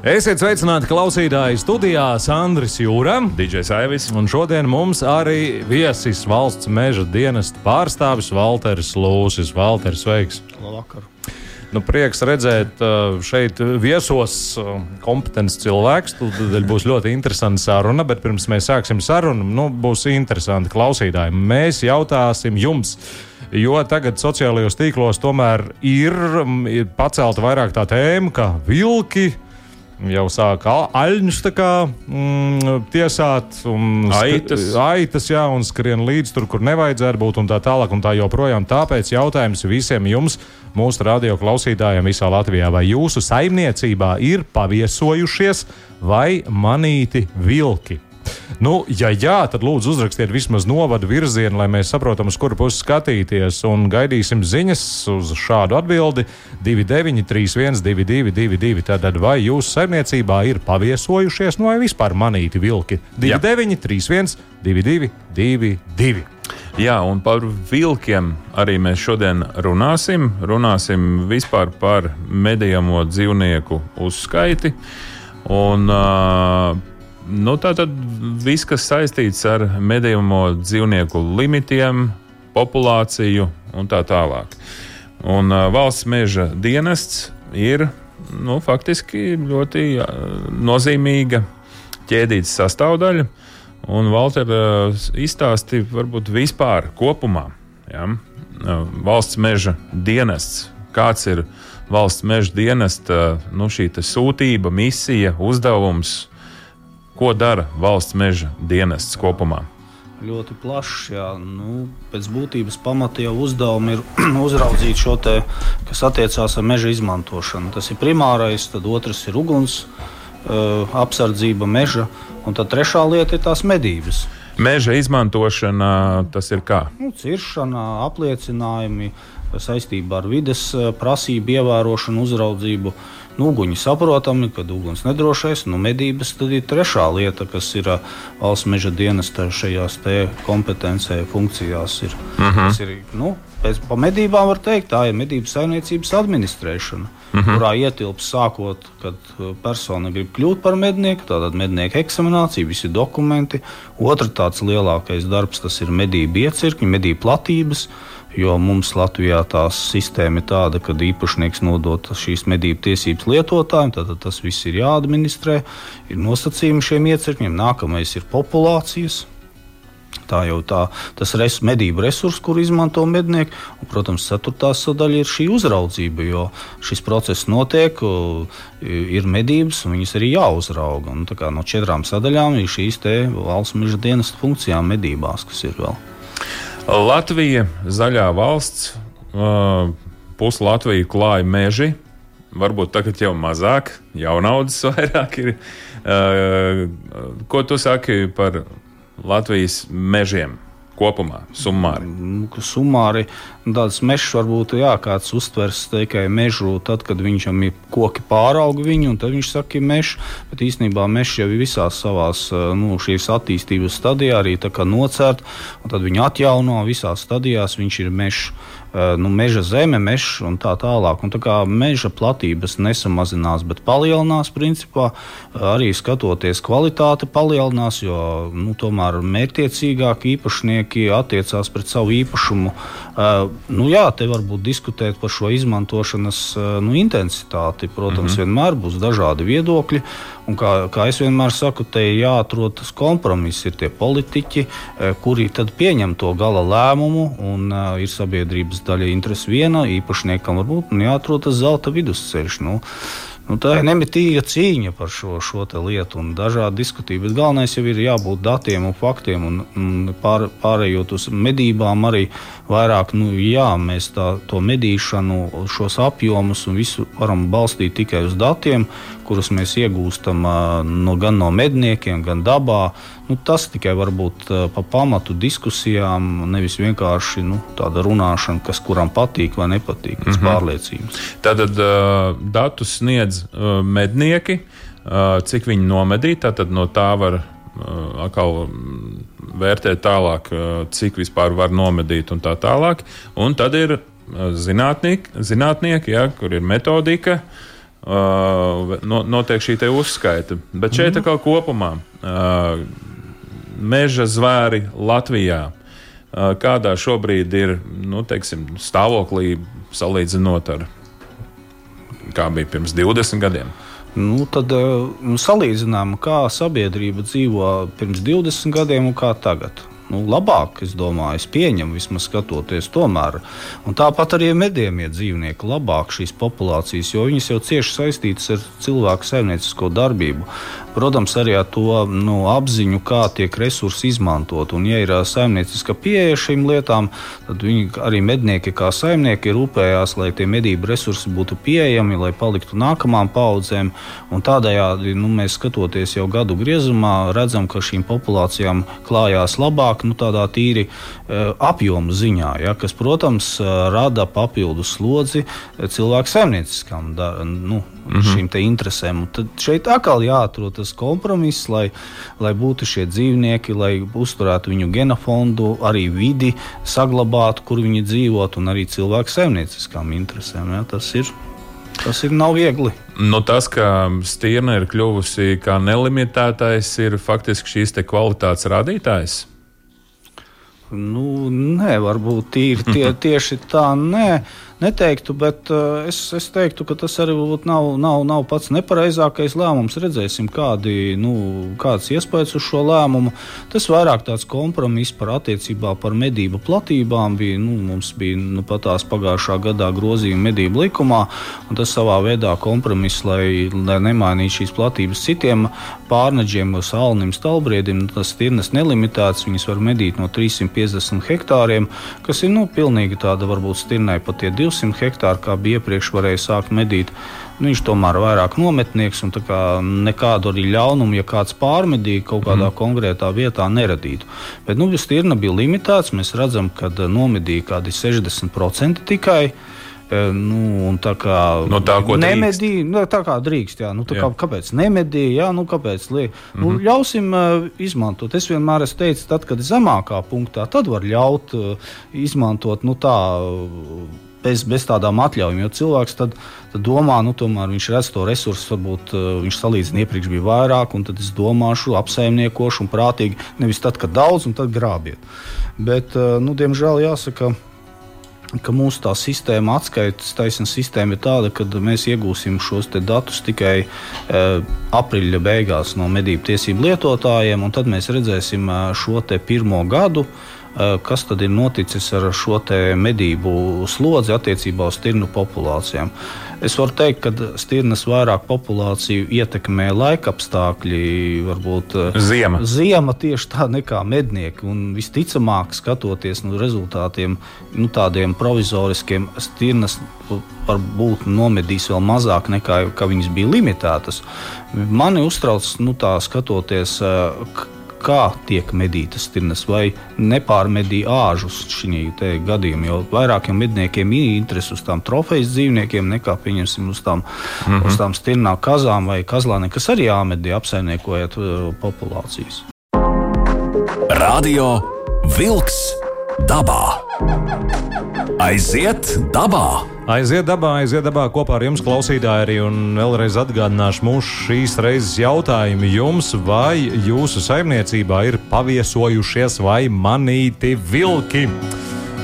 Esiet sveicināti klausītāji studijā Sandris Jūra. DJs Aivis. Un šodien mums arī viesis valsts meža dienesta pārstāvis Valteris Lūsis. Valteris, sveiks! Labvakar! Nu, prieks redzēt uh, šeit viesos uh, kompetents cilvēks. Tad būs ļoti interesanta saruna, bet pirms mēs sāksim sarunu, nu, būs interesanti klausītāji. Mēs jautāsim jums. Jo tagad sociālajos tīklos tomēr ir, ir pacelta vairāk tā tēma, ka vilki ir jau sāka aļņus kā, mm, tiesāt, un aitas. aitas jā, un skrien līdz tur, kur nevajadzētu būt, un tā tālāk, un tā joprojām. Tāpēc jautājums visiem jums, mūsu radio klausītājiem visā Latvijā, vai jūsu saimniecībā ir paviesojušies vai manīti vilki? Nu, ja jā, tad lūdzu uzrakstiet vismaz novadu virzienu, lai mēs saprotam, uz kuru pusi skatīties. Un gaidīsim ziņas uz šādu atbildi 2931, 2222. Tātad vai jūsu saimniecībā ir paviesojušies, nu vai vispār manīti vilki? 2931, 2222. Jā, un par vilkiem arī mēs šodien runāsim. Runāsim vispār par medījamo dzīvnieku uzskaiti. Un, uh, Nu, tā tad viss, kas saistīts ar medījuma dzīvnieku limitiem, populāciju un tā tālāk. Un uh, valsts meža dienests ir nu, faktiski ļoti uh, nozīmīga ķēdītas sastāvdaļa. Un Valter uh, izstāstīja varbūt vispār kopumā. Ja? Valsts meža dienests, kāds ir valsts meža dienesta nu, sūtība, misija, uzdevums Ko dara valsts meža dienests kopumā? Ļoti plašs. Jā. Nu, pēc būtības pamata jau uzdevumi ir uzraudzīt šo te, kas attiecās ar meža izmantošanu. Tas ir primārais, tad otrs ir uguns apsardzība meža, un tad trešā lieta ir tās medības. Meža izmantošana tas ir kā? Nu, ciršana, apliecinājumi saistībā ar vides prasību ievērošanu, uzraudzību. Uh, Nu, uguņi saprotami, kad uguns nedrošais, nu, medības tad ir trešā lieta, kas ir valsts meža dienesta šajās kompetencē, funkcijās. Ir, uh mhm. -huh. ir, nu, pēc medībām var teikt, tā ir medību saimniecības administrēšana. Uh mhm. -huh. kurā ietilps sākot, kad persona grib kļūt par mednieku, tātad mednieku eksaminācija, visi dokumenti. Otrs tāds lielākais darbs tas ir medību iecirkņi, medību platības. Jo mums Latvijā tā sistēma ir tāda, ka īpašnieks nodod šīs medību tiesības lietotājiem, tad tas viss ir jāadministrē, ir nosacījumi šiem iecirkņiem. Nākamais ir populācijas. Tā jau tā, tas res, medību resurs, kur izmanto mednieki. Un, protams, ceturtā sadaļa ir šī uzraudzība, jo šis process notiek, ir medības, un viņas arī jāuzrauga. Un, no četrām sadaļām ir šīs valsts meža dienas funkcijām medībās, kas ir vēl. Latvija, zaļā valsts, pusi Latviju klāja meži. Varbūt tagad jau mazāk, jaunaudzes vairāk ir. Ko tu saki par Latvijas mežiem? Kopumā, summāri? Nu, summāri tāds mežs varbūt jā, kāds uztvers tikai mežu, tad, kad viņam ir koki pārauga viņu, un tad viņš saka, ka mežs. Bet īstenībā mežs jau ir visās savās nu, attīstības stadijā arī nocērt, un tad viņi atjauno visās stadijās, viņš ir mežs. Eh, nu, meža zeme, mežs un tā tālāk. Un tā kā meža platības nesamazinās, bet palielinās, principā arī skatoties kvalitāte palielinās, jo nu, tomēr mērķiecīgāk īpašnieki attiecās pret savu īpašumu. Uh, nu, jā, te var būt diskutēt par šo izmantošanas nu, intensitāti. Protams, mm -hmm. vienmēr būs dažādi viedokļi. Un kā, kā es vienmēr saku, te ir jāatrod tas kompromiss. Ir tie politiķi, kuri tad pieņem to gala lēmumu, un uh, ir sabiedrības daļa interese viena, īpašniekam varbūt jāatrod tas zelta vidusceļš. Nu, Nu, tā ir nemitīga cīņa par šo, šo lietu un dažādi diskutīvi. Bet galvenais jau ir jābūt datiem un faktiem. Un, un pār, pārējot uz medībām, arī vairāk, nu, jā, mēs tā, to medīšanu, šos apjomus un visu varam balstīt tikai uz datiem, kurus mēs iegūstam no, gan no medniekiem, gan dabā. Nu, tas tikai var būt pa pamatu diskusijām, nevis vienkārši nu, tāda runāšana, kas kuram patīk vai nepatīk, pēc mm -hmm. pārliecības. Tātad uh, datus sniedz uh, mednieki, uh, cik viņi nomedīja, tātad no tā var atkal vērtēt tālāk, cik vispār var nomedīt un tā tālāk. Un tad ir zinātnieki, zinātnieki ja, kur ir metodika. Uh, notiek šī uzskaita. Bet šeit mm. -hmm. kopumā uh, meža zvēri Latvijā. Uh, kādā šobrīd ir nu, teiksim, stāvoklī salīdzinot ar kā bija pirms 20 gadiem? Nu, tad uh, salīdzinām, kā sabiedrība dzīvo pirms 20 gadiem un kā tagad nu, labāk, es domāju, es pieņemu, vismaz skatoties tomēr. Un tāpat arī medījumie dzīvnieki labāk šīs populācijas, jo viņas jau cieši saistītas ar cilvēku saimniecisko darbību. Protams, arī ar to nu, apziņu, kā tiek resursi izmantot. Un, ja ir saimnieciska pieeja šīm lietām, tad viņi arī mednieki, kā saimnieki, rūpējās, lai tie medību resursi būtu pieejami, lai paliktu nākamām paudzēm. Un tādējādi nu, mēs skatoties jau gadu griezumā, redzam, ka šīm populācijām klājās labāk, nu, tādā tīri uh, apjomu ziņā, ja, kas, protams, rada papildu slodzi cilvēku saimnieciskām nu, mm -hmm. interesēm. Un tad šeit atkal jāatrod tas kompromiss, lai, lai būtu šie dzīvnieki, lai uzturētu viņu genofondu, arī vidi saglabātu, kur viņi dzīvot, un arī cilvēku saimnieciskām interesēm. Ja, tas ir. Tas ir nav viegli. Nu, tas, ka stirna ir kļuvusi kā nelimitētais, ir faktiski šīs kvalitātes rādītājs. Nu, nē, varbūt tīri tie, tieši tā. Nē neteiktu, bet uh, es, es teiktu, ka tas arī nav, nav, nav pats nepareizākais lēmums. Redzēsim, kādi, nu, kāds iespējas uz šo lēmumu. Tas vairāk tāds kompromiss par attiecībā par medību platībām bija. Nu, mums bija nu, pat tās pagājušā gadā grozījumi medību likumā, un tas savā veidā kompromiss, lai, lai nemainītu šīs platības citiem pārneģiem, salnim, stalbriedim. Tas tirnes nelimitēts, viņas var medīt no 350 hektāriem, kas ir nu, pilnīgi tāda varbūt stirnai pat tie 200. 200 hektāru, kā bija iepriekš, varēja sākt medīt. Nu, viņš tomēr ir vairāk nometnieks un nekādu arī ļaunumu, ja kāds pārmedīja kaut kādā mm. konkrētā vietā, neradītu. Bet nu, stirna bija limitēts. Mēs redzam, ka nomedīja kādi 60% tikai. E, nu, tā kā no tā, nemedīja, nu, tā kā drīkst, jā, nu, tā jā. Kā, kāpēc nemedīja, jā, nu, kāpēc liek. Mm -hmm. nu, mhm. ļausim uh, izmantot. Es vienmēr esmu teicis, tad, kad ir zemākā punktā, tad var ļaut uh, izmantot nu, tā. Uh, bez, bez tādām atļaujām. Jo cilvēks tad, tad domā, nu, tomēr viņš redz to resursu, varbūt uh, viņš salīdzina iepriekš bija vairāk, un tad es domāšu, apsaimniekošu un prātīgi. Nevis tad, kad daudz, un tad grābiet. Bet, uh, nu, diemžēl jāsaka. Ka mūsu tā sistēma, atskaites taisnība sistēma ir tāda, ka mēs iegūsim šos datus tikai e, aprīļa beigās no medību tiesību lietotājiem, un tad mēs redzēsim šo pirmo gadu, e, Eh, kas tad ir noticis ar šo medību slodzi attiecībā uz stirnu populācijām. Es varu teikt, ka stirnas vairāk populāciju ietekmē laika apstākļi, varbūt eh, ziema. ziema tieši tā nekā mednieki. Un visticamāk, skatoties no rezultātiem, nu, tādiem provizoriskiem, stirnas varbūt nomedīs vēl mazāk nekā viņas bija limitētas. Mani uztrauc, nu, tā skatoties, eh, kā tiek medītas stirnas, vai nepārmedīja āžus šī gadījumā. Jo vairākiem medniekiem ir interese uz tām trofejas dzīvniekiem nekā uz tām, mm -hmm. uz tām stirnām, kazām vai kazlāniem, kas arī jāmedī apsaimniekojot uh, populācijas. Radio Vilks dabā! Aiziet dabā! Aiziet dabā, aiziet dabā kopā ar jums, klausītāji, arī un vēlreiz atgādināšu mūsu šīs reizes jautājumu jums, vai jūsu saimniecībā ir paviesojušies vai manīti vilki.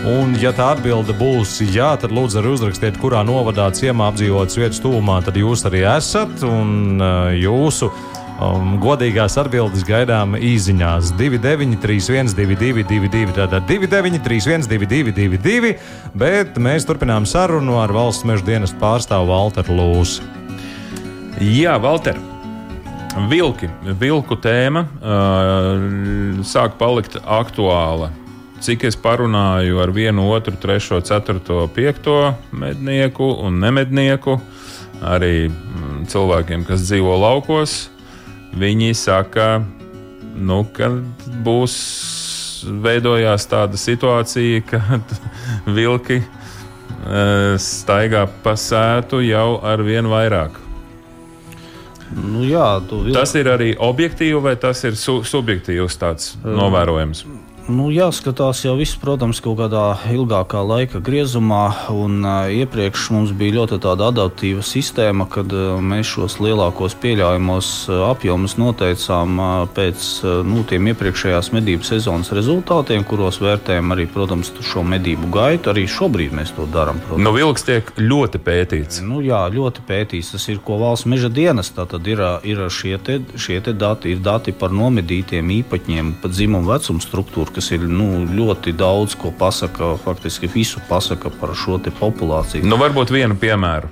Un, ja tā atbilde būs jā, tad lūdzu arī uzrakstiet, kurā novadā ciemā apdzīvotas vietas tuvumā, tad jūs arī esat un uh, jūsu Um, godīgās atbildes gaidām īsiņās 2931, 222, tātad 293, 222, bet mēs turpinām sarunu ar valsts meža dienas pārstāvu Walteru Lūsu. Jā, Valter. Vilki, vilku tēma uh, sāk palikt aktuāla. Cik es parunāju ar vienu, otru, trešo, ceturto, piekto mednieku un nemednieku, arī mm, cilvēkiem, kas dzīvo laukos, viņi saka, nu, ka būs veidojās tāda situācija, ka vilki uh, staigā pa sētu jau ar vien vairāk. Nu, jā, vil... Tas ir arī objektīvi, vai tas ir su subjektīvs tāds novērojums? Nu, jāskatās jau viss, protams, kaut kādā ilgākā laika griezumā. Un, uh, iepriekš mums bija ļoti tāda adaptīva sistēma, kad uh, mēs šos lielākos pieļaujamos uh, apjomus noteicām uh, pēc uh, nu, tiem iepriekšējās medību sezonas rezultātiem, kuros vērtējam arī, protams, šo medību gaitu. Arī šobrīd mēs to darām. Nu, vilks tiek ļoti pētīts. Nu, jā, ļoti pētīts. Tas ir ko valsts meža dienas. Tad ir, ir šie, te, šie te dati, ir dati par nomedītiem īpaņiem, pat dzimumu vecumu struktūru kas ir nu, ļoti daudz ko pasaka, faktiski visu pasaka par šo populāciju. Nu, varbūt vienu piemēru.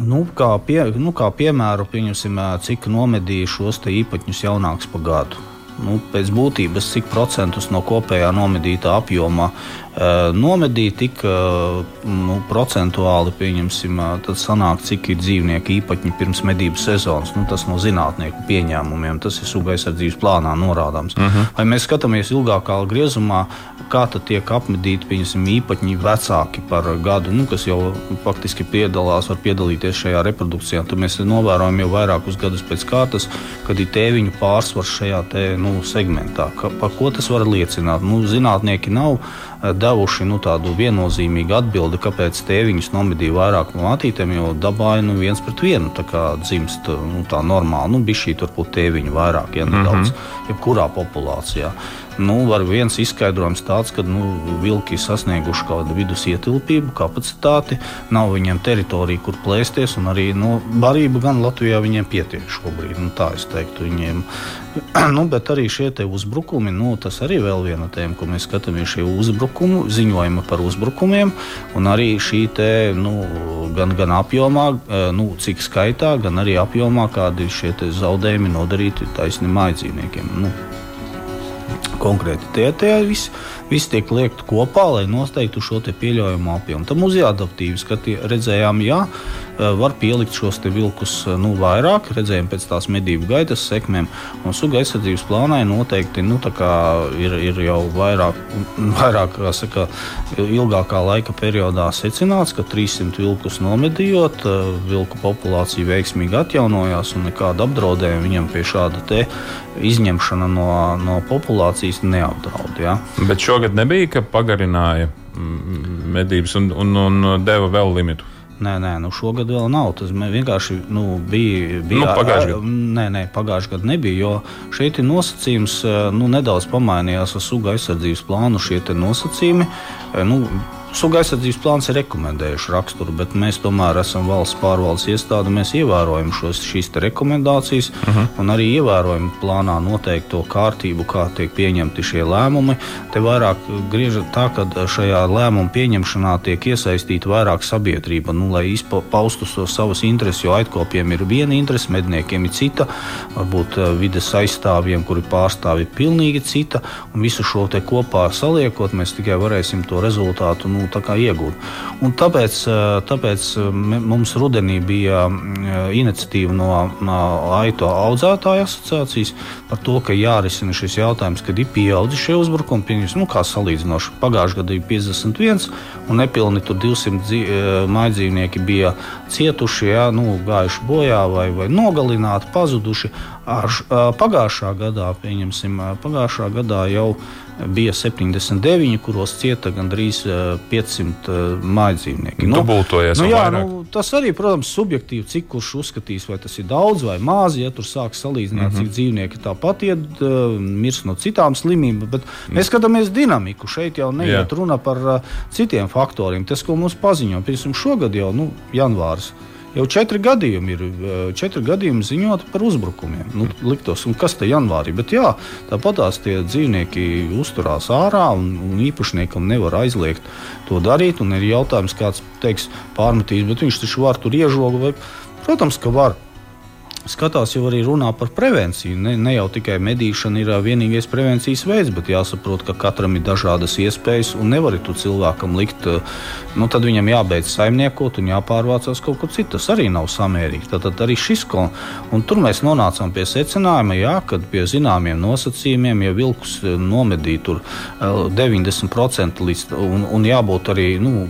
Nu, kā, pie, nu, kā piemēru, pieņemsim, cik nomedīja šos īpaņus jaunākus pa gadu. Nu, pēc būtības, cik procentus no kopējā nomedītā apjoma Eh, nomedīt tik eh, nu, procentuāli, pieņemsim, eh, tad sanāk, cik ir dzīvnieku īpaņi pirms medību sezonas. Nu, tas no zinātnieku pieņēmumiem, tas ir suga aizsardzības plānā norādāms. Uh -huh. Vai mēs skatāmies ilgākā griezumā, kā tiek apmedīti pieņemsim, īpaņi vecāki par gadu, nu, kas jau faktiski piedalās, var piedalīties šajā reprodukcijā. Tad mēs novērojam jau vairākus gadus pēc kārtas, kad ir tēviņu pārsvars šajā te, nu, segmentā. Ka, par ko tas var liecināt? Nu, zinātnieki nav devuši nu, tādu viennozīmīgu atbildi, kāpēc tēviņus nomedīja vairāk no matītēm, jo dabā ir nu, viens pret vienu dzimst nu, tā normāli. Nu, bija šī turbūt tēviņu vairāk, ja nedaudz, mm -hmm. jebkurā populācijā. Nu, var viens izskaidrojums tāds, ka nu, vilki ir sasnieguši kādu vidus ietilpību, kapacitāti, nav viņiem teritorija, kur plēsties, un arī nu, barība gan Latvijā viņiem pietiek šobrīd. Nu, tā es teiktu, viņiem. nu, bet arī šie uzbrukumi, nu, tas arī ir vēl viena tēma, ko mēs skatāmies. Šie uzbrukumi, ziņojumi par uzbrukumiem, un arī šī te, nu, gan, gan apjomā, e, nu, cik skaitā, gan arī apjomā, kādi šie zaudējumi nodarīti taisnība mājdzīvniekiem. Nu, konkrēti tie, tie visi, visi tiek liekti kopā, lai noteiktu šo pieļaujamo apjomu. Tam uz jāadaptīvi skatījām, redzējām, jā, Eh, var pielikt šos vilkus eh, nu, vairāk, redzējām pēc tās medību gaitas sekmēm. Un suga aizsardzības plānā noteikti nu, ir, ir jau vairāk, vairāk saka, ilgākā laika periodā secināts, ka 300 vilkus nomedījot, eh, vilku populācija veiksmīgi atjaunojās un nekāda apdraudējuma viņam pie šāda izņemšana no, no populācijas neapdraud. Ja? Bet šogad nebija, ka pagarināja mm, medības un, un, un deva vēl limitu. Nē, nē, nu šogad vēl nav. Tas vienkārši nu, bija. bija nu, pagājušajā gadā. Nē, nē, pagājušajā gadā nebija. Jo šeit ir nosacījums, nu, nedaudz pamainījās ar suga aizsardzības plānu šie nosacījumi. Nu, Suga aizsardzības plāns ir rekomendējuši raksturu, bet mēs tomēr esam valsts pārvaldes iestāde. Mēs ievērojam šos, šīs rekomendācijas uh mhm. -huh. un arī ievērojam plānā noteikto kārtību, kā tiek pieņemti šie lēmumi. Te vairāk griežas tā, ka šajā lēmumu pieņemšanā tiek iesaistīta vairāk sabiedrība, nu, lai izpaustu so savas intereses, jo aitkopiem ir viena interese, medniekiem ir cita, varbūt eh, vides aizstāvjiem, kuri pārstāv ir pilnīgi cita, un visu šo te kopā saliekot, mēs tikai varēsim to rezultātu. Nu, nu, iegūt. Un tāpēc, tāpēc mums rudenī bija iniciatīva no, no AITO audzētāju asociācijas par to, ka jārisina šis jautājums, kad ir pieaudzis šie uzbrukumi. Pieņems, nu, kā salīdzinoši, pagājušajā gadā bija 51 un nepilni 200 mājdzīvnieki bija cietuši, jā, nu, gājuši bojā vai, vai nogalināti, pazuduši. Ar, pagājušā gadā, pieņemsim, pagājušā gadā jau bija 79, kuros cieta gandrīz 500 mājdzīvnieki. Nu, nu, jā, nu, tas arī, protams, subjektīvi, cik kurš uzskatīs, vai tas ir daudz vai maz. Ja tur sāks salīdzināt, mm -hmm. cik dzīvnieki tāpat iet, mirst no citām slimībām, bet mm. mēs skatāmies dinamiku. Šeit jau neiet jā. runa par citiem faktoriem. Tas, ko mums paziņo, piemēram, šogad jau nu, janvārs. Jau četri gadījumi ir četri gadījumi ziņoti par uzbrukumiem. Nu, liktos, kas te janvārī? Bet jā, tāpat tās tie dzīvnieki uzturās ārā un, un īpašniekam nevar aizliegt to darīt. Ir jautājums, kāds teiks, pārmetīs, bet viņš taču var tur iežogu. Vai... Protams, ka var. Skatās jau arī runā par prevenciju. Ne, ne jau tikai medīšana ir vienīgais prevencijas veids, bet jāsaprot, ka katram ir dažādas iespējas un nevar tu cilvēkam likt, nu tad viņam jābeidz saimniekot un jāpārvācās kaut kur citur. Tas arī nav samērīgi. Tad, tad arī šis, un tur mēs nonācām pie secinājuma, jā, ka pie zināmiem nosacījumiem, ja vilkus nomedīja tur 90% līdz, un, un jābūt arī, nu,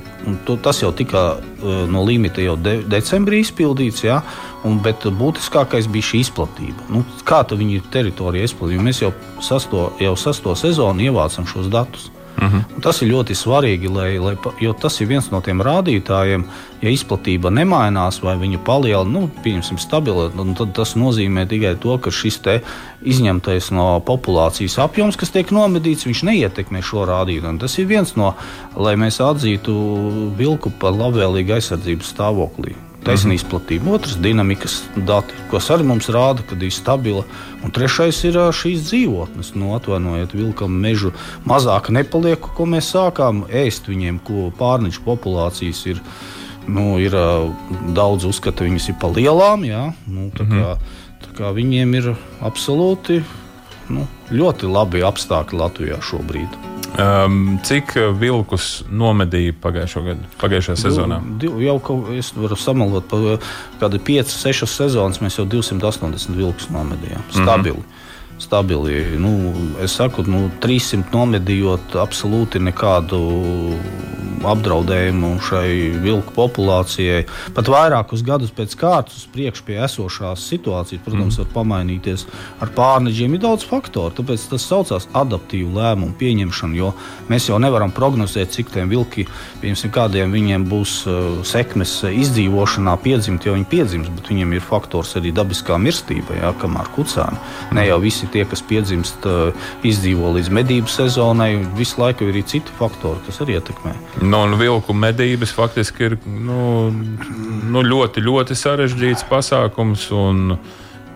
tas jau tika no limita jau de, decembrī izpildīts. Jā, Un, bet būtiskākais bija šī izplatība. Nu, kā viņi ir teritorija izplatība? Mēs jau sasto, jau sasto sezonu ievācam šos datus. Uh mhm. -huh. Tas ir ļoti svarīgi, lai, lai, jo tas ir viens no tiem rādītājiem. Ja izplatība nemainās vai viņa palielina, nu, pieņemsim, stabili, tad tas nozīmē tikai to, ka šis izņemtais no populācijas apjoms, kas tiek nomedīts, viņš neietekmē šo rādītāju. Tas ir viens no, lai mēs atzītu vilku par labvēlīgu aizsardzības stāvoklī taisnība izplatība. Otrs - dinamikas dati, kas arī mums rāda, ka ir stabila. Un trešais ir šīs dzīvotnes. Nu, atvainojiet, vilkam mežu mazāk nepaliek, ko mēs sākām ēst viņiem, ko pārniņš populācijas ir. Nu, ir daudz uzskata, viņas ir pa lielām. Jā, nu, tā kā, mm -hmm. tā kā viņiem ir absolūti nu, ļoti labi apstākļi Latvijā šobrīd. Um, cik vilkus nomedīja pagājušā gada, pagājušajā sezonā? Div, div, jau kaut kā es varu samalot, pa kādu 5, 6 sezonas mēs jau 280 vilkus nomedījām. Stabili. Mm -hmm stabili. Nu, es saku, nu, 300 nomedījot absolūti nekādu apdraudējumu šai vilku populācijai. Pat vairākus gadus pēc kārtas uz priekšu pie esošās situācijas, protams, mm. var pamainīties. Ar pārneģiem ir daudz faktoru, tāpēc tas saucās adaptīvu lēmumu pieņemšanu, jo mēs jau nevaram prognozēt, cik tiem vilki, piemēram, kādiem viņiem būs uh, sekmes izdzīvošanā piedzimt, jo viņi piedzims, bet viņiem ir faktors arī dabiskā mirstība, jā, kamēr kucēni. Ne jau visi tie, kas piedzimst, uh, izdzīvo līdz medību sezonai, visu laiku ir arī citi faktori, kas arī ietekmē. Nu, un vilku medības faktiski ir nu, nu, ļoti, ļoti sarežģīts pasākums. Un,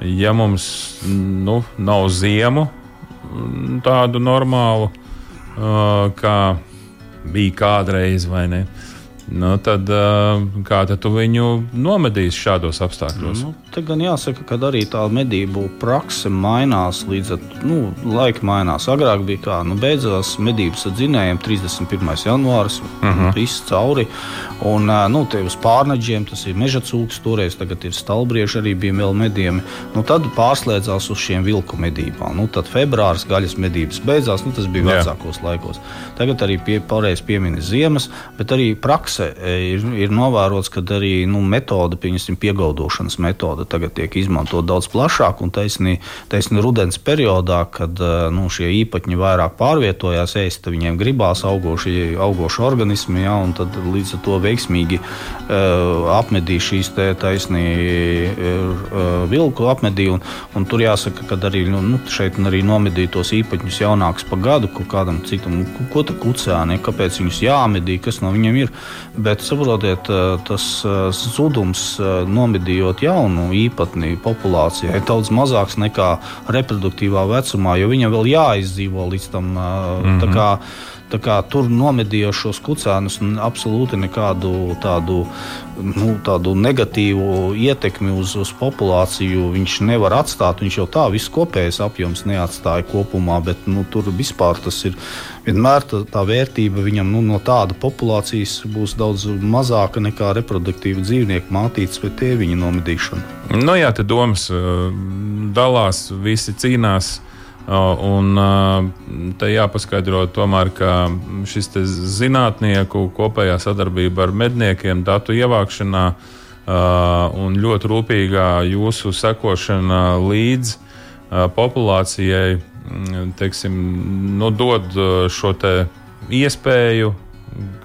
ja mums nu, nav ziemu tādu normālu, uh, kā bija kādreiz, vai ne? Nu, tad, kā tad tu viņu nomedīsi šādos apstākļos? Nu, te gan jāsaka, ka arī tā medību prakse mainās līdz ar nu, laika mainās. Agrāk bija tā, nu, beidzās medības ar dzinējiem 31. janvāris, uh mhm. -huh. viss cauri. Un nu, te uz pārneģiem tas ir meža cūks, toreiz ir stalbrieži, arī bija vēl medījumi. Nu, tad pārslēdzās uz šiem vilku medībām. Nu, tad februāris gaļas medības beidzās, nu, tas bija vecākos Jā. laikos. Tagad arī pie, pareizi pieminis ziemas, bet arī e, ir, ir novērots, ka arī nu, metode, piemēram, piegaudošanas metode tagad tiek izmantota daudz plašāk. Un taisni, taisni rudens periodā, kad e, nu, šie īpaņi vairāk pārvietojās, ēst, viņiem gribās augoši, augoši organismi, ja, un tad līdz ar to veiksmīgi uh, apmedīja šīs taisni uh, vilku apmedīja. Un, un tur jāsaka, ka arī nu, nu šeit arī nomedīja tos īpaņus jaunākus pa gadu, kaut kādam citam, ko tā kucēni, kāpēc viņus jāmedī, kas no viņiem ir. Bet saprotiet, eh, tas eh, zudums eh, nomedījot jaunu īpatni populācijai ir daudz mazāks nekā reproduktīvā vecumā, jo viņam vēl jāizdzīvo līdz tam. Mm -hmm. Kā, tur nomedījošos kucēnus absolūti nekādu tādu, nu, tādu negatīvu ietekmi uz, uz populāciju viņš nevar atstāt. Viņš jau tā viss kopējais apjoms neatstāja kopumā, bet nu, tur vispār tas ir vienmēr tā, tā vērtība viņam nu, no tāda populācijas būs daudz mazāka nekā reproduktīva dzīvnieku mātītes vai tēviņa nomedīšana. Nu, jā, te domas dalās, visi cīnās. Un te jāpaskaidro, tomēr, ka šis zinātnieku kopējā sadarbība ar medniekiem, datu ievākšanā un ļoti rūpīgā jūsu sekošana līdz populācijai teiksim, nu, dod šo te iespēju,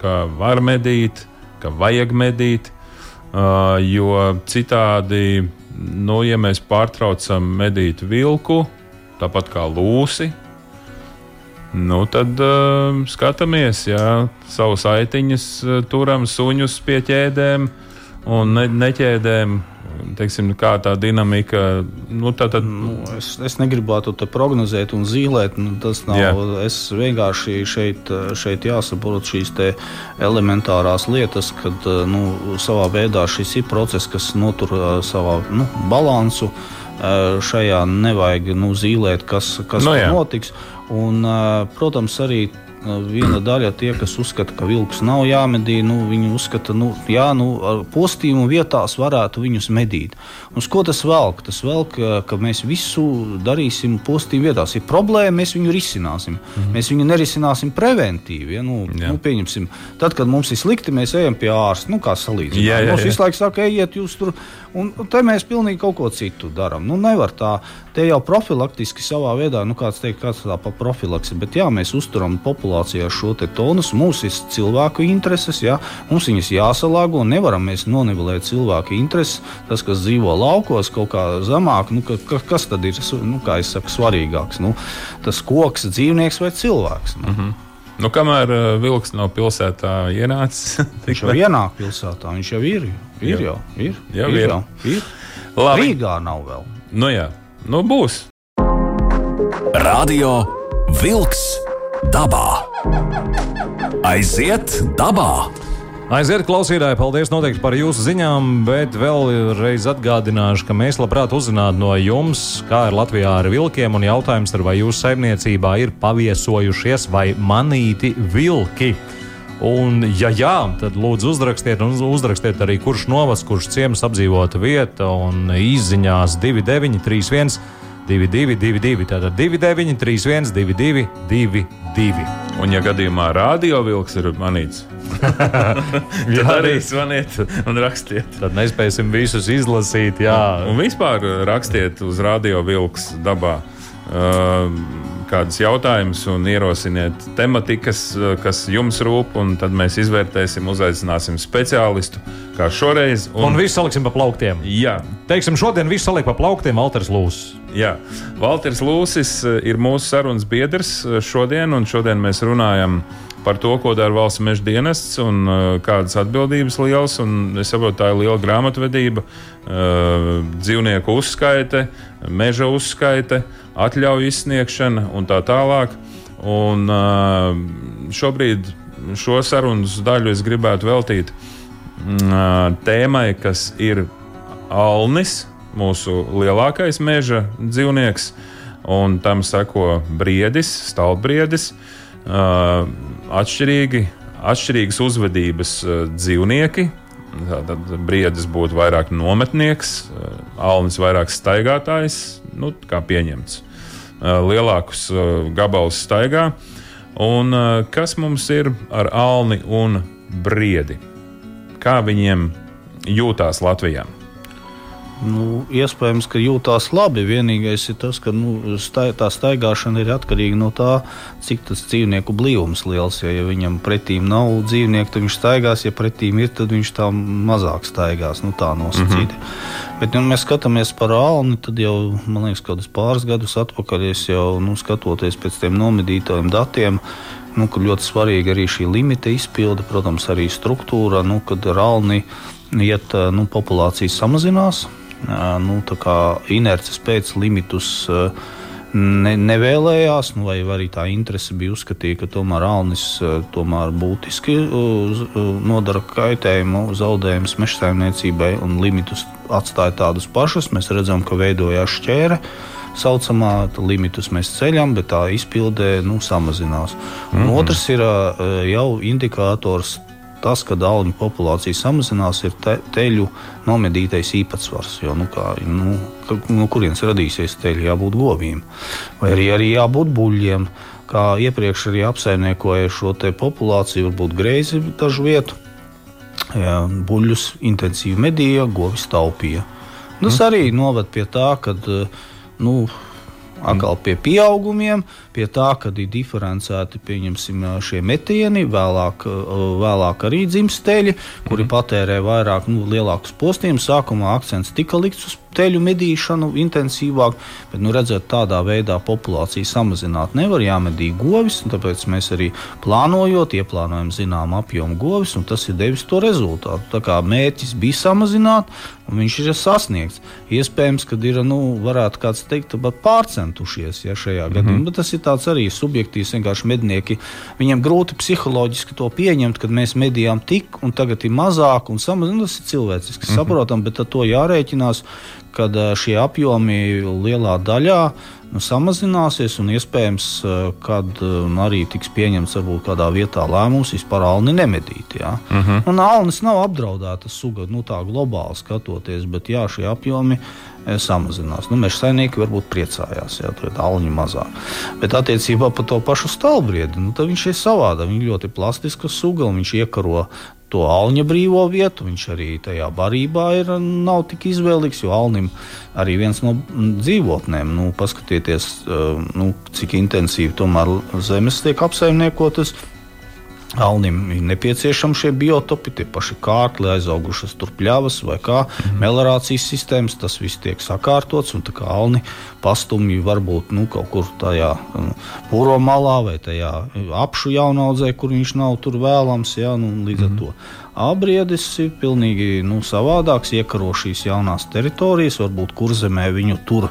ka var medīt, ka vajag medīt. Jo citādi, nu, ja mēs pārtraucam medīt vilku, tāpat kā lūsi, nu, tad uh, skatāmies, ja savus aitiņus uh, turam suņus pie ķēdēm un ne, neķēdēm teiksim, kā tā dinamika. Nu, tā, tad... nu, es, es negribētu te prognozēt un zīmēt. Nu, tas nav. Jā. Es vienkārši šeit, šeit jāsaprot šīs elementārās lietas, kad nu, savā veidā šis ir process, kas notur savā nu, balansu. Šajā nevajag nu, zīmēt, kas, kas no, nu notiks. Un, protams, arī viena daļa tie, kas uzskata, ka vilks nav jāmedī, nu, viņi uzskata, ka nu, jā, nu, postījumu vietās varētu viņus medīt. Uz ko tas velk? Tas velk, ka mēs visu darīsim postījumu vietās. Ir problēma, mēs viņu risināsim. Mm -hmm. Mēs viņu nerisināsim preventīvi. Ja? Nu, jā. nu, pieņemsim, tad, kad mums ir slikti, mēs ejam pie ārsta. Nu, kā salīdzināt? Jā, jā, jā. Mums visu laiku saka, ejiet jūs tur. Un te mēs pilnīgi kaut ko citu darām. Nu, nevar tā. Te jau profilaktiski savā veidā, nu, kāds teikt, kāds tā pa profilaksi, bet jā, mēs uzturam populācijā šo te tonus. Mums ir cilvēku intereses, jā, mums viņas jāsalāgo. Nevaram mēs nonivelēt cilvēku intereses. Tas, kas dzīvo laukos, kaut kā zemāk, nu, ka, ka, kas tad ir nu, saku, svarīgāks? Nu, tas koks, dzīvnieks vai cilvēks? Nu. Mm -hmm. Nu, kamēr uh, vilks nav pilsētā ienācis, viņš jau ienāk pilsētā. Viņš jau ir. Ir jau, ir. Jau ir. ir. Jau, ir. Rīgā nav vēl. Nu jā, nu būs. Radio Vilks dabā. Aiziet dabā! Aiziet, klausītāji, paldies noteikti par jūsu ziņām, bet vēlreiz atgādināšu, ka mēs labprāt uzzinātu no jums, kā ir Latvijā ar vilkiem, un jautājums ir, vai jūsu saimniecībā ir paviesojušies vai manīti vilki. Un, ja jā, tad lūdzu uzrakstiet, un uzrakstiet arī, kurš novads, kurš ciems apdzīvota vieta un izziņās 2931. 2222, tātad 29, 31, 22, 22. Un, ja gadījumā radiovilks ir manīts, tad arī zvaniet un rakstiet. Tad nespēsim visus izlasīt. Jā. Un, un vispār rakstiet uz radiovilks dabā. Uh, kādus jautājumus un ierosiniet tematikas, eh, kas jums rūp, un tad mēs izvērtēsim, uzaicināsim speciālistu, kā šoreiz. Un, un visu saliksim pa plauktiem. Jā. Teiksim, šodien viss saliek pa plauktiem Valters Lūsis. Jā, Valters Lūsis eh, ir mūsu sarunas biedrs eh, šodien, un šodien mēs runājam par to, ko dara valsts meža dienests un uh, kādas atbildības liels. Es saprotu, tā ir liela grāmatvedība, uh, dzīvnieku uzskaite, meža uzskaite. Uh, atļauju izsniegšana un tā tālāk. Un, šobrīd šo sarunas daļu es gribētu veltīt tēmai, kas ir alnis, mūsu lielākais meža dzīvnieks, un tam seko briedis, stalbriedis. Atšķirīgi, atšķirīgas uzvedības dzīvnieki. Tad briedis būtu vairāk nometnieks, alnis vairāk staigātājs, nu, kā pieņemts. Lielākus gabalus staigā. Un kas mums ir ar Alni un Briedi? Kā viņiem jūtās Latvijā? Nu, iespējams, ka jūtās labi. Vienīgais ir tas, ka nu, stai, tā staigāšana ir atkarīga no tā, cik tas dzīvnieku blīvums liels. Ja, ja viņam pretīm nav dzīvnieku, tad viņš staigās, ja pretīm ir, tad viņš tā mazāk staigās. Nu, tā nosacīta. Mm -hmm. Bet, ja mēs skatāmies par alni, tad jau, man liekas, kaut kādus pāris gadus atpakaļ es jau nu, skatoties pēc tiem nomedītajiem datiem. Nu, ļoti svarīga arī šī limita izpilde, protams, arī struktūra, nu, kad alni iet nu, populācija samazinās nu, inerces pēc limitus ne, nevēlējās, nu, vai arī tā interese bija uzskatīta, ka tomēr Alnis tomēr būtiski nodara kaitējumu, zaudējumus mežsaimniecībai un limitus atstāja tādus pašus. Mēs redzam, ka veidojās šķēre. Saucamā limitus mēs ceļam, bet tā izpildē nu, samazinās. Un mm -hmm. Otrs ir jau indikators tas, ka dāļu populācija samazinās, ir te, teļu nomedītais īpatsvars. Jo, nu, kā, nu, ka, no kurienes radīsies teļi, jābūt govīm, vai arī, arī jābūt buļļiem. Kā iepriekš arī apsaimniekoja šo populāciju, varbūt greizi dažu vietu. Jā, buļļus intensīvi medīja, govis taupīja. Tas mm. arī noved pie tā, ka nu, Atkal pie pieaugumiem, pie tā, kad ir diferencēti šie metieni, vēlāk, vēlāk arī dzimsteļi, kuri mm. patērē vairāk, nu, lielākus postījumus. Sākumā akcents tika likts uz teļu medīšanu intensīvāk, bet nu, redzēt, tādā veidā populāciju samazināt nevar. Jāmedī govis, tāpēc mēs arī plānojot, ieplānojam zināmu apjomu govis, un tas ir devis to rezultātu. Tā kā mērķis bija samazināt, un viņš ir sasniegts. Iespējams, ka ir, nu, varētu kāds teikt, pārcentušies ja, šajā mm -hmm. gadījumā, bet tas ir tāds arī subjektīvs. Vienkārši mednieki, viņiem grūti psiholoģiski to pieņemt, kad mēs medījām tik, un tagad ir mazāk un samazināt. Tas ir cilvēciski mm -hmm. saprotam, bet ar to jārēķinās kad eh, šie apjomi lielā daļā nu, samazināsies, un iespējams, eh, kad um, arī tiks pieņemts varbūt kādā vietā lēmums vispār alni nemedīt. Ja? Uh mhm. -huh. Un alnis nav apdraudēta suga, nu, tā globāli skatoties, bet jā, šie apjomi samazinās. Nu, Meža saimnieki varbūt priecājās, ja tur ir alņi mazāk. Bet attiecībā par to pašu stalbriedi, nu, viņš ir savādāk. Viņš ļoti plastiska suga, viņš iekaro to alņa brīvo vietu. Viņš arī tajā barībā ir, nav tik izvēlīgs, jo alnim arī viens no dzīvotnēm, nu, paskatieties, nu, cik intensīvi tomēr zemes tiek apsaimniekotas. Alnim ir nepieciešami šie biotopi, tie paši kārkli, aizaugušas tur pļavas vai kā mm. melorācijas sistēmas. Tas viss tiek sakārtots un tā kā alni pastumji varbūt nu, kaut kur tajā nu, pūro malā vai tajā apšu jaunaudzē, kur viņš nav tur vēlams. Ja, nu, līdz mm. ar mhm. to abriedis ir pilnīgi nu, savādāks, iekaro šīs jaunās teritorijas, varbūt kurzemē viņu tur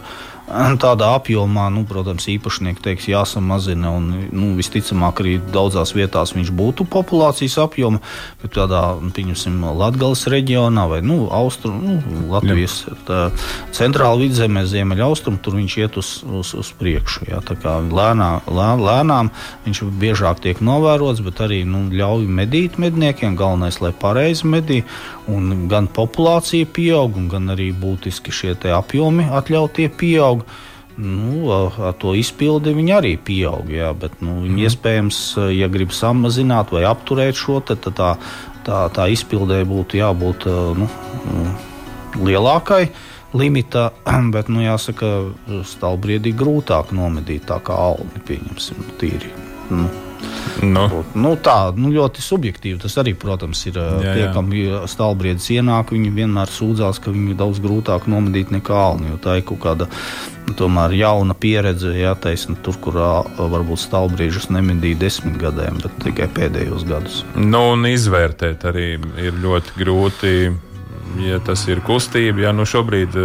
tādā apjomā, nu, protams, īpašnieki teiks, jāsamazina. Un, nu, visticamāk, arī daudzās vietās viņš būtu populācijas apjoma, bet tādā, nu, pieņemsim, Latvijas reģionā vai nu, Austrum, nu, Latvijas tā, centrāla vidzemē, ziemeļaustrum, tur viņš iet uz, uz, uz priekšu. Jā, lēnā, lē, lēnām viņš biežāk tiek novērots, bet arī nu, ļauj medīt medniekiem. Galvenais, lai pareizi medī, un gan populācija pieaug, gan arī būtiski šie apjomi atļautie pieaug pieaug. Nu, ar to izpildi viņi arī pieaug. Jā, bet, nu, mm. iespējams, ja grib samazināt vai apturēt šo, tad tā, tā, tā izpildē būtu jābūt nu, lielākai limita, bet, nu, jāsaka, stāvbriedī grūtāk nomedīt tā kā alni, pieņemsim, tīri. Nu. Nu. Nu, tā nu, ļoti subjektīvi. Tas arī, protams, ir jā, tie, kam stāvbriedis ienāk. Viņi vienmēr sūdzās, ka viņi ir daudz grūtāk nomedīt nekā alni. Tā ir kaut kāda tomēr jauna pieredze. Jā, taisn, tur, kur varbūt stāvbriežus nemedīja desmit gadiem, bet tikai pēdējos gadus. Nu, un izvērtēt arī ir ļoti grūti, ja tas ir kustība. Ja, nu šobrīd,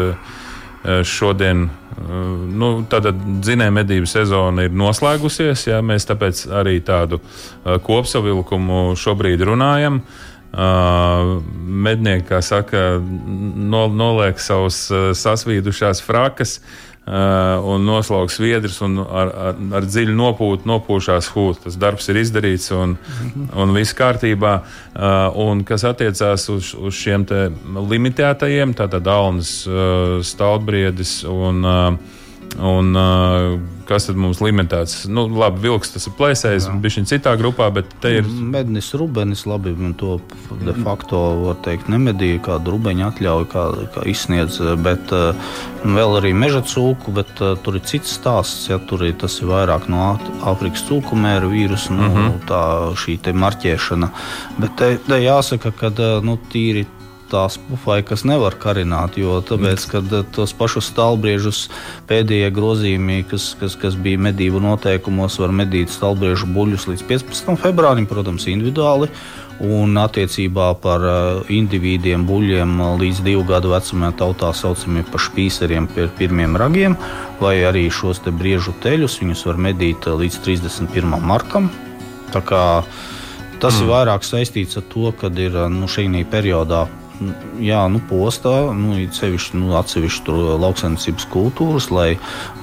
šodien Nu, tāda dzinēja medību sezona ir noslēgusies. Jā, mēs tāpēc arī tādu kopsavilkumu šobrīd runājam. Uh, mednieki, kā saka, no, noliek savus sasvīdušās frakas, Uh, un noslauks sviedrus, un ar, ar, ar dziļu nopūtu nopūšās hūta. Tas darbs ir izdarīts, un, un viss kārtībā. Uh, un kas attiecās uz, uz šiem limitētajiem, tātad Alnas, uh, Stautbriedis un Un, uh, kas tad mums limitēts? Nu, labi, vilks tas ir plēsējis, bija viņa citā grupā, bet te ir. Mednis Rubenis, labi, to de facto var teikt, nemedīja, kādu rubeņu atļauju, kā, kā izsniedz, bet uh, vēl arī meža cūku, bet uh, tur ir cits stāsts, ja tur ir tas ir vairāk no Āfrikas cūku mēra vīrusu, nu, mhm. -huh. tā šī marķēšana. Bet te, te jāsaka, ka nu, tīri tās pufaikas nevar karināt, jo tāpēc, kad eh, tos pašus stāvbriežus pēdējie grozījumi, kas, kas, kas bija medību noteikumos, var medīt stāvbriežu buļļus līdz 15. februārim, protams, individuāli. Un attiecībā par uh, individiem, buļļiem līdz divu gadu vecumā tautā saucamie par špīseriem, pie pirmiem ragiem, vai arī šos te briežu teļus, viņus var medīt līdz 31. martam. Tas mm. ir vairāk saistīts ar to, ka ir nu, šī periodā jā, nu, postā, nu, sevišķi nu, atsevišķi lauksaimniecības kultūras, lai,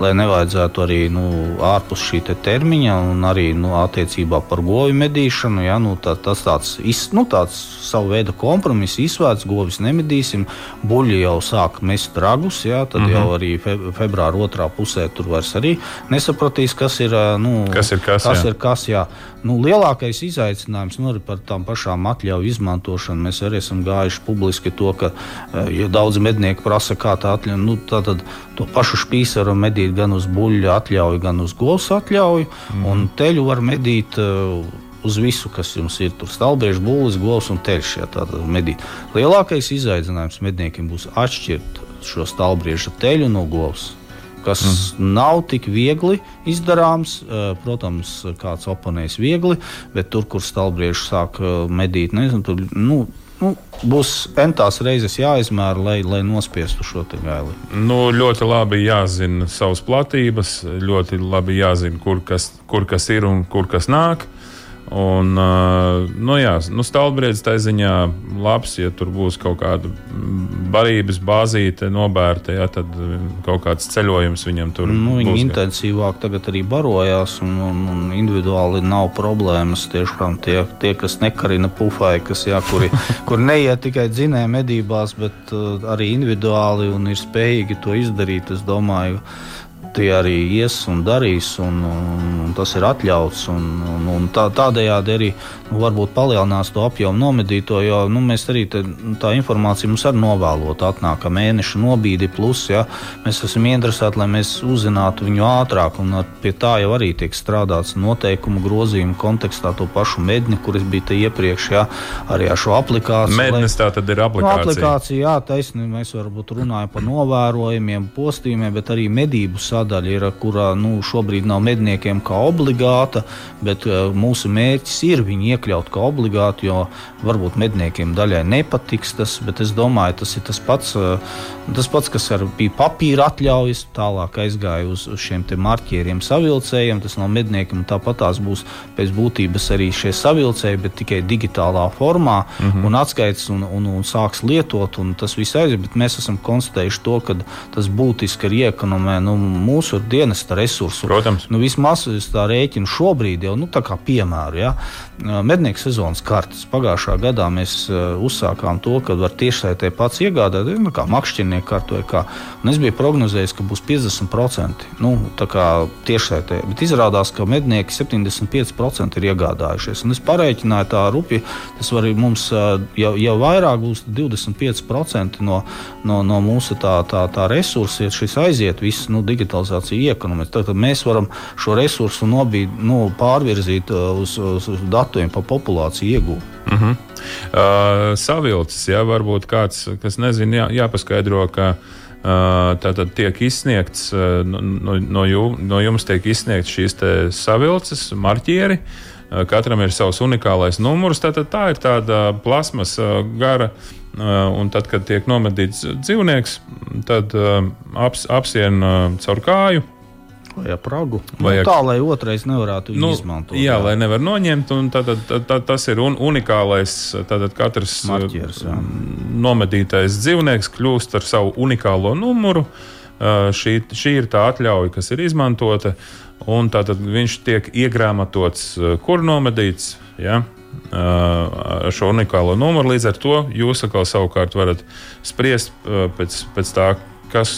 lai nevajadzētu arī nu, ārpus šī te termiņa un arī nu, attiecībā par goju medīšanu. Jā, nu, tā, tas tāds, iz, nu, tāds savu veidu kompromiss, izsvērts, govis nemedīsim, buļļi jau sāk mest ragus, jā, tad mm -hmm. jau mhm. arī fe, februāra otrā pusē tur vairs arī nesapratīs, kas ir, nu, kas ir kas. kas, jā. Ir kas jā. Nu, lielākais izaicinājums nu, par tām pašām atļauju izmantošanu mēs arī esam gājuši publiski publiski to, ka ja daudz mednieku prasa, kā tā atļauja. Nu, tad to pašu spīsu var medīt gan uz buļļa atļauju, gan uz govs atļauju, mm. un teļu var medīt. Uz visu, kas jums ir, tur stāvbriežs, būlis, govs un teļš. Ja, medīt. Lielākais izaicinājums medniekiem būs atšķirt šo stāvbrieža teļu no govs kas mm. nav tik viegli izdarāms. Protams, kāds oponēs viegli, bet tur, kur stalbrieži sāk medīt, nezinu, tur, nu, nu, būs entās reizes jāizmēra, lai, lai nospiestu šo gaili. Nu, ļoti labi jāzina savas platības, ļoti labi jāzina, kur kas, kur kas ir un kur kas nāk. Un, nu, jā, nu, stāvbrīdis tā ziņā labs, ja tur būs kaut kāda barības bāzīte nobērta, ja, tad kaut kāds ceļojums viņam tur nu, viņi būs. Viņi intensīvāk tagad arī barojās, un, un, un individuāli nav problēmas. Tiešām tie, tie kas nekarina pufai, kas, jā, kuri, kur neiet tikai dzinēja medībās, bet uh, arī individuāli un ir spējīgi to izdarīt, es domāju tie arī ies un darīs, un, un, un tas ir atļauts. Un, un, un tā, tādējādi arī nu, varbūt palielinās to apjomu nomedīto, jo nu, mēs arī te, tā informācija mums arī novēlot atnāk, mēneša nobīdi plus, ja, mēs esam interesēti, lai mēs uzzinātu viņu ātrāk, un pie tā jau arī tiek strādāts noteikumu grozījumu kontekstā to pašu medni, kuras bija te iepriekš, ja, arī ar šo aplikāciju. Mednis tā tad ir aplikācija. Nu, aplikācija, jā, taisnība, mēs varbūt runājam par novērojumiem, postījumiem, bet arī medību sākumiem sadaļa ir, kurā nu, šobrīd nav medniekiem kā obligāta, bet uh, mūsu mērķis ir viņu iekļaut kā obligātu, jo varbūt medniekiem daļai nepatiks tas, bet es domāju, tas ir tas pats, uh, tas pats kas ar, bija papīra atļaujas, tālāk aizgāja uz, uz šiem marķieriem, savilcējiem. Tas no medniekiem tāpat tās būs pēc būtības arī šie savilcēji, bet tikai digitālā formā mm -hmm. un atskaits un, un, un sāks lietot, un tas viss aiziet. Bet mēs esam konstatējuši to, ka tas būtiski ir iekonomē nu, mūsu dienesta resursu. Protams. Nu, vismaz es tā rēķinu šobrīd jau nu, piemēru. Ja? Mednieku sezonas kartes. Pagājušā gadā mēs uzsākām to, ka var tiešsaitē pats iegādāties, nu, kā makšķernieku kartu kā. Un es biju prognozējis, ka būs 50% nu, tiešsaitē, bet izrādās, ka mednieki 75% ir iegādājušies. Un es pareiķināju tā rupi, tas var mums jau, jau vairāk būs 25% no, no, no mūsu tā, tā, tā resursa, ja šis aiziet viss nu, digitāli digitalizācija iekonomizē. Tad mēs varam šo resursu nobīd, nu, pārvirzīt uh, uz, uz, uz datiem par populāciju iegūšanu. Uh -huh. uh, savilcis, ja varbūt kāds, kas nezina, jā, jāpaskaidro, ka uh, tātad tiek izsniegts, uh, no, no, jū, no jums tiek izsniegts šīs savilces, marķieri. Uh, katram ir savs unikālais numurs. Tātad tā ir tāda plasmas uh, gara Uh, un tad, kad tiek nomedīts dzīvnieks, tad uh, aps, apsien uh, caur kāju. Vai pragu? Vai nu, tā, lai otrais nevarētu nu, izmantot. Jā, jā, lai nevar noņemt. Tad, tad, tad, tas ir un, unikālais. Tad katrs Marķieris, nomedītais dzīvnieks kļūst ar savu unikālo numuru. Šī, šī ir tā atļauja, kas ir izmantota. Tātad viņš tiek iegrāmatots, kur nomedīts. Ja? Ar šo unikālo numuru. Līdz ar to jūs atkal savukārt varat spriest pēc, pēc tā, kas,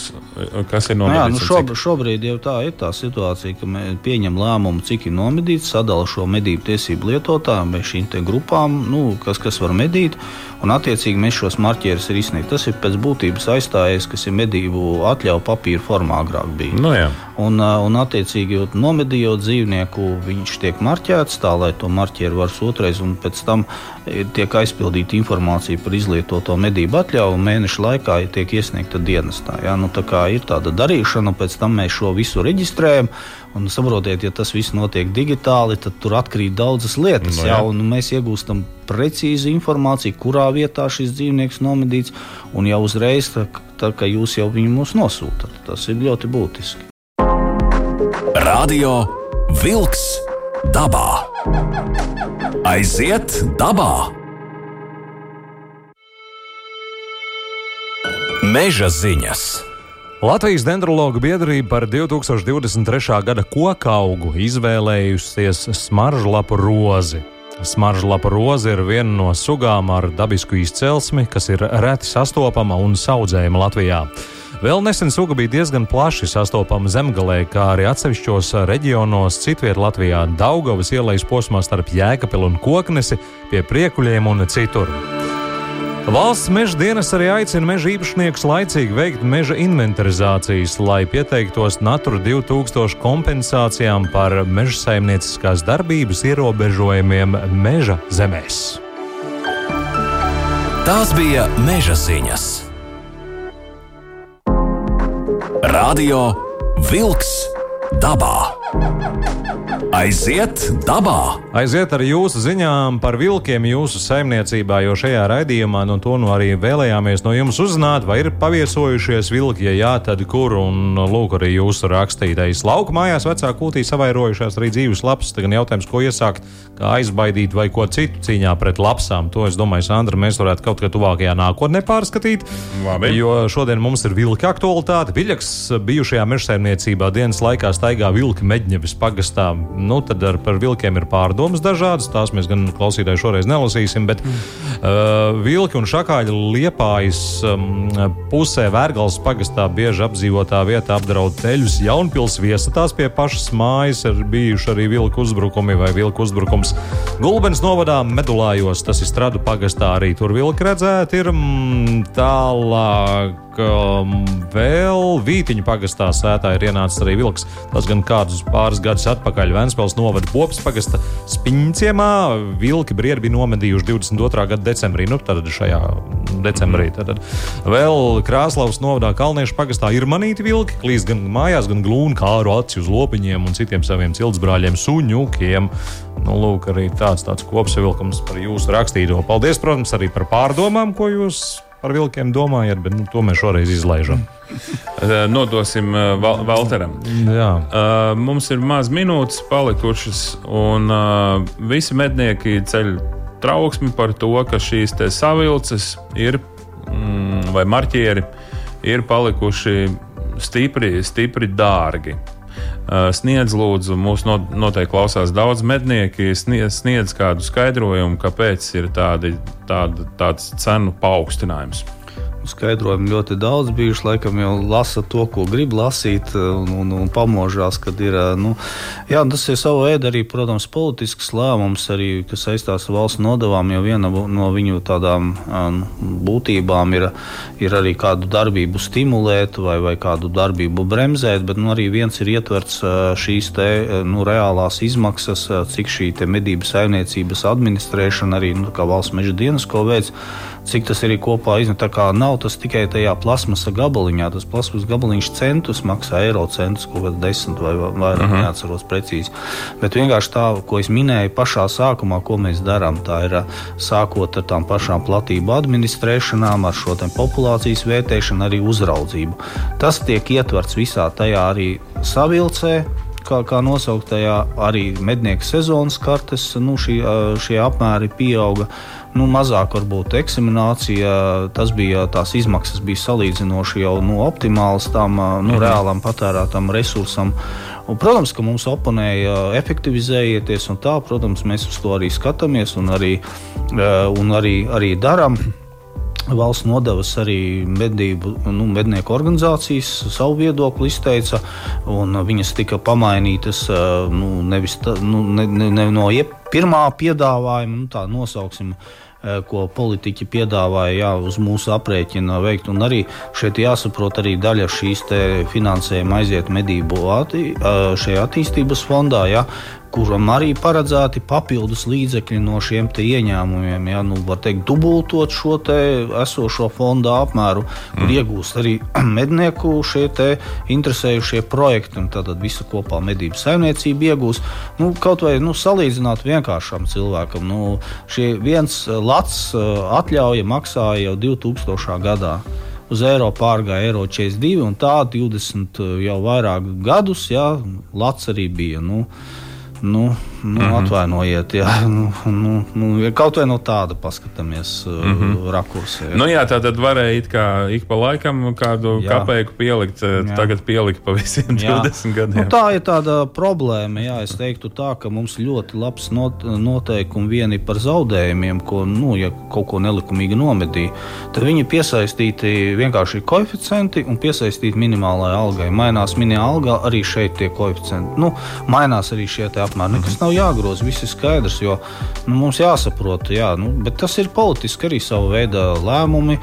kas ir nomedīts. Jā, nu šob, šobrīd jau tā ir tā situācija, ka mēs pieņemam lēmumu, cik ir nomedīts, sadalām šo medību tiesību lietotājiem vai šīm grupām, nu, kas, kas var medīt. Un, attiecīgi, mēs šos marķierus ir izsniegti. Tas ir pēc būtības aizstājies, kas ir medību atļauju papīra formā agrāk bija. Nu, jā. un, un, attiecīgi, nomedījot dzīvnieku, viņš tiek marķēts tā, lai to marķieru var otrais, un pēc tam tiek aizpildīta informācija par izlietoto medību atļauju, mēneša laikā tiek iesniegta dienestā. Ja? Nu, tā kā ir tāda darīšana, pēc tam mēs šo visu reģistrējam. Un saprotiet, ja tas viss notiek digitāli, tad tur atkrīt daudzas lietas. No, nu jā. jā, mēs iegūstam precīzu informāciju, kurā vietā šis dzīvnieks nomedīts. Un jau uzreiz, tā, tā, ka jūs jau viņu mums nosūtat, tas ir ļoti būtiski. Radio Wolks dabā. Aiziet dabā! Meža ziņas! Latvijas dendrologu biedrība par 2023. gada koku augu izvēlējusies smaržlapu rozi. Smaržlapa roze ir viena no sugām ar dabisku izcelsmi, kas ir reti sastopama un audzējama Latvijā. Vēl nesen suga bija diezgan plaši sastopama zemgalē, kā arī atsevišķos reģionos citviet Latvijā - Daugavas ielais posmā starp Jēkapilu un Koknesi, pie priekuļiem un citur. Valsts meža dienas arī aicina meža īpašniekus laicīgi veikt meža inventarizācijas, lai pieteiktos Natura 2000 kompensācijām par meža saimnieciskās darbības ierobežojumiem meža zemēs. Tās bija meža ziņas. Radio Wolks dabā. Aiziet dabā! Aiziet ar jūsu ziņām par vilkiem jūsu saimniecībā, jo šajā raidījumā no to nu arī vēlējāmies no jums uzzināt, vai ir paviesojušies vilki, ja jā, tad kur. Un lūk, arī jūsu rakstītais lauka mājās vecāku kūtī savairojušās arī dzīves lapas. Tagad jautājums, ko iesākt, kā aizbaidīt vai ko citu cīņā pret lapsām. To es domāju, Sandra, mēs varētu kaut kā tuvākajā nākotnē pārskatīt. Labi. Jo šodien mums ir vilka aktualitāte. Viļaks bijušajā mežsaimniecībā dienas laikā staigā vilki Meģņevis pagastā nu, tad ar, par vilkiem ir pārdomas dažādas. Tās mēs gan klausītāji šoreiz nelasīsim, bet mm. uh, vilki un šakāļi liepājas um, pusē Vērgals pagastā bieži apdzīvotā vietā apdraud ceļus. Jaunpils viesatās pie pašas mājas ir bijuši arī vilku uzbrukumi vai vilku uzbrukums Gulbens novadā Medulājos. Tas ir stradu pagastā arī tur vilki redzēti. Ir mm, tālāk um, vēl Vītiņu pagastā sētā ir ienācis arī vilks. Tas gan kādus pāris gadus atpakaļ Vēnspils novada Popas pagasta spiņciemā. Vilki briedi bija nomedījuši 22. gada decembrī, nu tad šajā decembrī. Tad vēl Krāslavas novadā Kalniešu pagastā ir manīti vilki, klīst gan mājās, gan glūni kāru aci uz lopiņiem un citiem saviem ciltsbrāļiem suņukiem. Nu, lūk, arī tāds, tāds kopsavilkums par jūsu rakstīto. Paldies, protams, arī par pārdomām, ko jūs par vilkiem domājat, bet nu, to mēs šoreiz izlaižam. Eh, nodosim uh, Val Valteram. Jā. Uh, mums ir maz minūtes palikušas, un visi mednieki ceļ trauksmi par to, ka šīs savilces ir, mm, vai marķieri ir palikuši stipri, stipri dārgi. Sniedz, lūdzu, mūsu noteikti klausās daudz mednieki, sniedz, sniedz kādu skaidrojumu, kāpēc ir tādi, tāda, tāds cenu paaugstinājums skaidrojumi ļoti daudz bijuši. Laikam jau lasa to, ko grib lasīt, un, un, un pamožās, kad ir. Nu, jā, tas ir sava veida arī, protams, politisks lēmums, arī, kas saistās ar valsts nodevām. Jo viena no viņu tādām būtībām ir, ir arī kādu darbību stimulēt vai, vai kādu darbību bremzēt, bet nu, arī viens ir ietverts šīs te, nu, reālās izmaksas, cik šī medību saimniecības administrēšana arī nu, valsts meža dienas ko veids cik tas arī kopā iznāk. Tā kā nav tas tikai tajā plasmasa gabaliņā. Tas plasmas gabaliņš centus maksā eiro centus, kaut kādā desmit vai vairāk, uh mhm. -huh. neatceros precīzi. Bet vienkārši tā, ko es minēju pašā sākumā, ko mēs darām, tā ir sākot ar tām pašām platību administrēšanām, ar šo populācijas vērtēšanu, arī uzraudzību. Tas tiek ietverts visā tajā arī savilcē, kā, kā nosauktajā, arī mednieku sezonas kartes, nu, šī, šie apmēri pieauga nu, mazāk varbūt eksaminācija, tas bija tās izmaksas bija salīdzinoši jau nu, optimālas tam nu, mhm. reālam patērētam resursam. Un, protams, ka mums oponēja efektivizējieties, un tā, protams, mēs uz to arī skatāmies un arī, un arī, arī darām. Valsts nodevas arī medību, nu, mednieku organizācijas savu viedokli izteica, un viņas tika pamainītas nu, nevis tā, nu, ne, ne, ne no pirmā piedāvājuma, nu, tā nosauksim, ko politiķi piedāvāja jā, uz mūsu aprēķina veikt. Un arī šeit jāsaprot, arī daļa šīs finansējuma aiziet medību atti, eh, šajā attīstības fondā. Jā, kuram arī paredzēti papildus līdzekļi no šiem ieņēmumiem. Ja, nu, var teikt, dubultot šo esošo fonda apmēru, mm. kur iegūst arī mednieku šie interesējušie projekti. Tad visu kopā medību saimniecība iegūs. Nu, kaut vai nu, salīdzināt vienkāršam cilvēkam, nu, šie viens lats atļauja maksāja jau 2000. gadā uz eiro pārgāja eiro 42, un tā 20 jau vairāk gadus, jā, Lats arī bija. Nu, Nu, nu, mm -hmm. Atvainojiet, jā, nu, nu, nu, kaut vai no tāda paskatāmies mm -hmm. rakursā. Nu, jā, tā tad varēja it kā ik pa laikam kādu jā. kapeiku pielikt, eh, jā. tagad pielikt pa visiem jā. 20 gadiem. Nu, tā ir tāda problēma, jā, es teiktu tā, ka mums ļoti labs not, noteikumi vieni par zaudējumiem, ko, nu, ja kaut ko nelikumīgi nomedīja, tad viņi piesaistīti vienkārši koeficienti un piesaistīti minimālajai algai. Mainās minimālā alga, arī šeit tie koeficienti. Nu, mainās arī šie apmēri. Nekas nav jāgroza, viss ir skaidrs. Jo nu, mums jāsaprot, jā, nu, bet tas ir politiski arī sava veida lēmumi.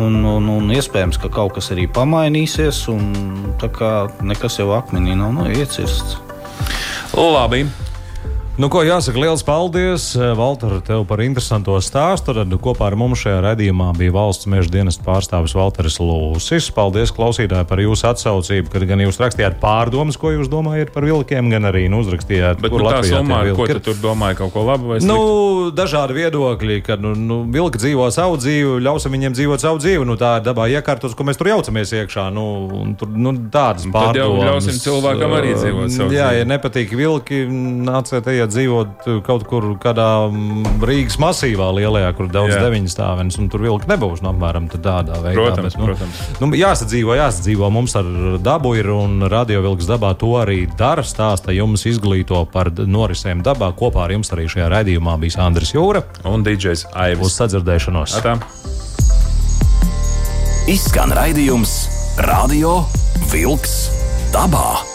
Un, un, un iespējams, ka kaut kas arī pamainīsies. Un, nekas jau akmenī nav nu, iecirsts. Labi. Nu, ko jāsaka, liels paldies, Valter, tev par interesanto stāstu. Tad kopā ar mums šajā redzījumā bija valsts meža dienas pārstāvis Valteris Lūsis. Paldies, klausītāji, par jūsu atsaucību, kad gan jūs rakstījāt pārdomas, ko jūs domājat par vilkiem, gan arī nu, uzrakstījāt, Bet, kur nu, Latvijā somā, ko tu tur domāji, kaut ko labu vai sliktu? Nu, dažādi viedokļi, ka nu, nu, vilki dzīvo savu dzīvi, ļausim viņiem dzīvot savu dzīvi. Nu, tā ir dabā iekārtos, ko mēs tur jaucamies iekšā. Nu, tur, nu, tādas pārdomas. Tad jau ļausim cilvēkam arī dzīvot savu jā, dzīvi. Jā, ja nepatīk vilki, nāciet ejiet dzīvot kaut kur kādā mm, Rīgas masīvā lielajā, kur daudz deviņu stāvenes, un tur vilki nebūs nu, apmēram tādā veidā. Protams, bet, nu, protams. Nu, jāsadzīvo, jāsadzīvo. Mums ar dabu ir un radiovilks dabā to arī dara. Stāsta jums izglīto par norisēm dabā. Kopā ar jums arī šajā raidījumā bija Andris Jūra un DJs Aivis. Uz sadzirdēšanos! Atā. Izskan raidījums Radio Vilks dabā.